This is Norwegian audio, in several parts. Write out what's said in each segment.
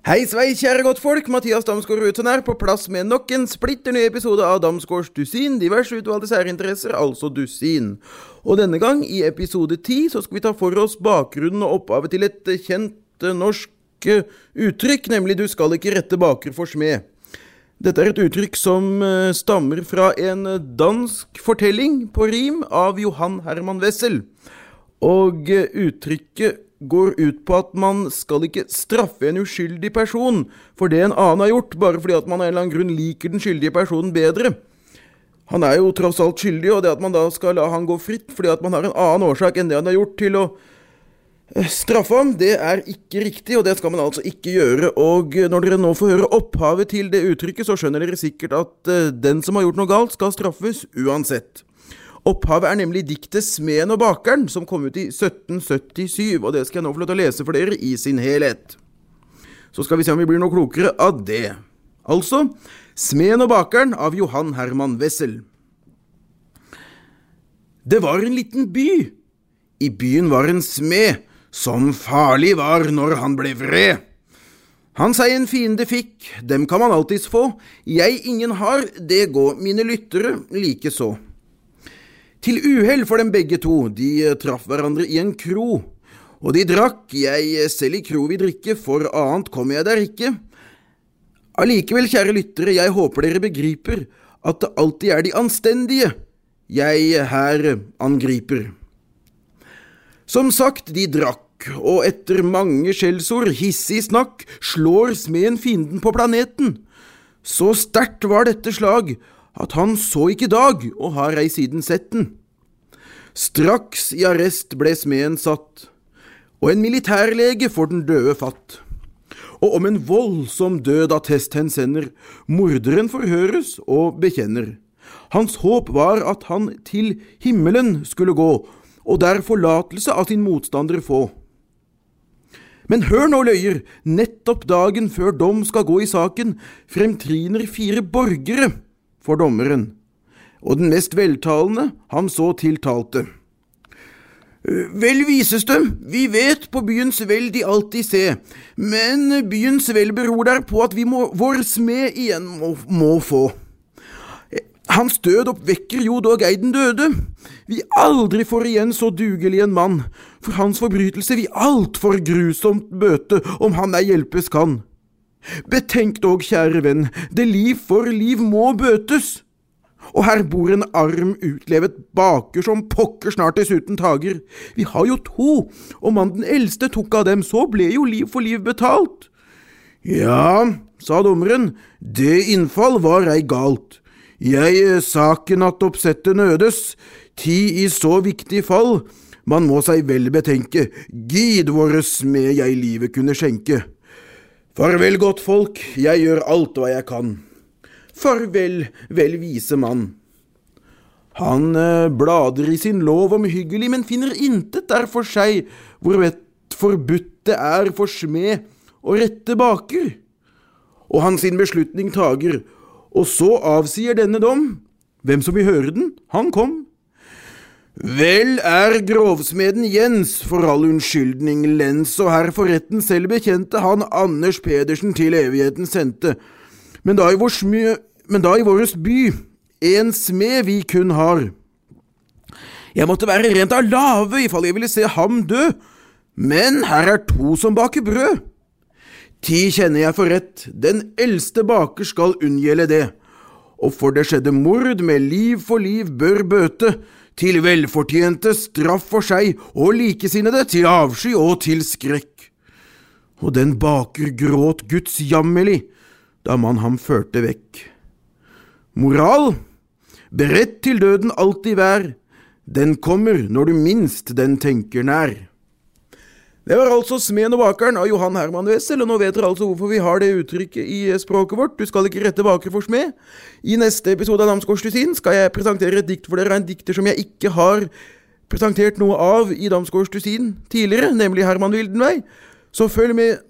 Hei svei, kjære godtfolk. Mathias Damsgaard Rudsen her, på plass med nok en splitter ny episode av Damsgaards dusin. Diverse utvalgte særinteresser, altså dusin. Og denne gang, i episode ti, så skal vi ta for oss bakgrunnen og opphavet til et kjent eh, norsk eh, uttrykk, nemlig 'du skal ikke rette baker for smed'. Dette er et uttrykk som eh, stammer fra en dansk fortelling på rim av Johan Herman Wessel. Og uttrykket går ut på at man skal ikke straffe en uskyldig person for det en annen har gjort, bare fordi at man av en eller annen grunn liker den skyldige personen bedre. Han er jo tross alt skyldig, og det at man da skal la han gå fritt fordi at man har en annen årsak enn det han har gjort til å eh, straffe ham, det er ikke riktig, og det skal man altså ikke gjøre. Og når dere nå får høre opphavet til det uttrykket, så skjønner dere sikkert at eh, den som har gjort noe galt, skal straffes uansett. Opphavet er nemlig diktet 'Smeden og bakeren', som kom ut i 1777, og det skal jeg nå få lov til å lese for dere i sin helhet. Så skal vi se om vi blir noe klokere av det. Altså 'Smeden og bakeren' av Johan Herman Wessel. Det var en liten by. I byen var en smed, som farlig var når han ble vred. Han seg en fiende fikk, dem kan man alltids få, jeg ingen har, det går mine lyttere likeså. Til uhell for dem begge to, de eh, traff hverandre i en kro. Og de drakk, jeg eh, selv i kro vil drikke, for annet kommer jeg der ikke. Allikevel, kjære lyttere, jeg håper dere begriper at det alltid er de anstendige jeg her angriper. Som sagt, de drakk, og etter mange skjellsord, hissig snakk, slår smeden fienden på planeten. Så sterkt var dette slag at han så ikke dag, og har ei siden sett den. Straks i arrest ble smeden satt, og en militærlege får den døde fatt. Og om en voldsom død attest hensender, morderen forhøres og bekjenner. Hans håp var at han til himmelen skulle gå, og der forlatelse av sin motstander få. Men hør nå, løyer, nettopp dagen før dom skal gå i saken, fremtriner fire borgere for dommeren, og den mest veltalende han så tiltalte. Vel vises det, vi vet på byens vel de alltid se, men byens vel beror der på at vi må, vår smed igjen må, må få. Hans død oppvekker jo dog ei den døde. Vi aldri får igjen så dugelig en mann, for hans forbrytelse vi altfor grusomt bøte, om han ei hjelpes kan. Betenk dog, kjære venn, det liv for liv må bøtes. Og her bor en arm utlevet baker som pokker snart dessuten tager. Vi har jo to, og mann den eldste tok av dem, så ble jo liv for liv betalt. Ja, sa dommeren, det innfall var ei galt. Jeg saken at oppsettet nødes, ti i så viktig fall, man må seg vel betenke, gid våre smed jeg livet kunne skjenke. Farvel, godt folk, jeg gjør alt hva jeg kan. Farvel, vel vise mann. Han eh, blader i sin lov omhyggelig, men finner intet der for seg, hvor vett forbudt det er for smed å rette baker. Og han sin beslutning tager, og så avsier denne dom. Hvem som vil høre den, han kom. Vel er grovsmeden Jens for all unnskyldning lens, og her for retten selv bekjente han Anders Pedersen til evigheten sendte. Men da i vår, smø, men da i våres by en smed vi kun har. Jeg måtte være rent av lave ifall jeg ville se ham dø, men her er to som baker brød. Ti kjenner jeg for rett, den eldste baker skal unngjelde det, og for det skjedde mord med liv for liv bør bøte, til velfortjente straff for seg og likesinnede til avsky og til skrekk. Og den baker gråt Guds jammerlig da man ham førte vekk. Moral Beredt til døden alltid vær, den kommer når du minst den tenker nær. Det var altså Smeden og bakeren av Johan Herman Wessel, og nå vet dere altså hvorfor vi har det uttrykket i språket vårt, du skal ikke rette baker for smed. I neste episode av Damsgårdsdusin skal jeg presentere et dikt for dere av en dikter som jeg ikke har presentert noe av i Damsgårdsdusin tidligere, nemlig Herman Wildenvei. Så følg med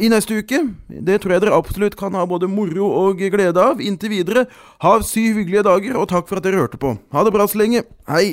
i neste uke. Det tror jeg dere absolutt kan ha både moro og glede av. Inntil videre, ha syv hyggelige dager, og takk for at dere hørte på. Ha det bra så lenge. Hei!